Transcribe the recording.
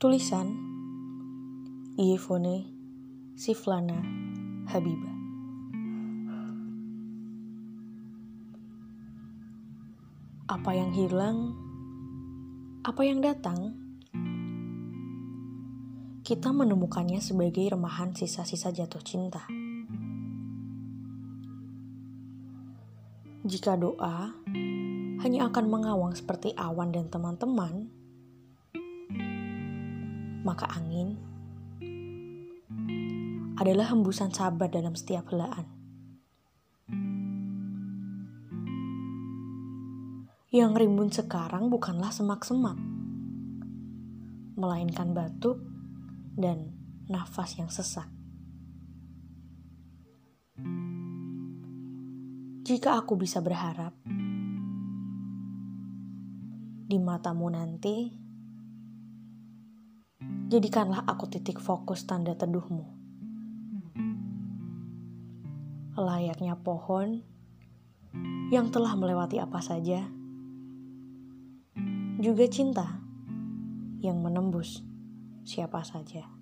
Tulisan Iefone Siflana Habibah Apa yang hilang, apa yang datang, kita menemukannya sebagai remahan sisa-sisa jatuh cinta. Jika doa hanya akan mengawang seperti awan dan teman-teman, maka angin adalah hembusan sabar dalam setiap helaan. Yang rimbun sekarang bukanlah semak-semak, melainkan batuk dan nafas yang sesak. Jika aku bisa berharap di matamu nanti, jadikanlah aku titik fokus tanda teduhmu. Layaknya pohon yang telah melewati apa saja juga cinta yang menembus siapa saja.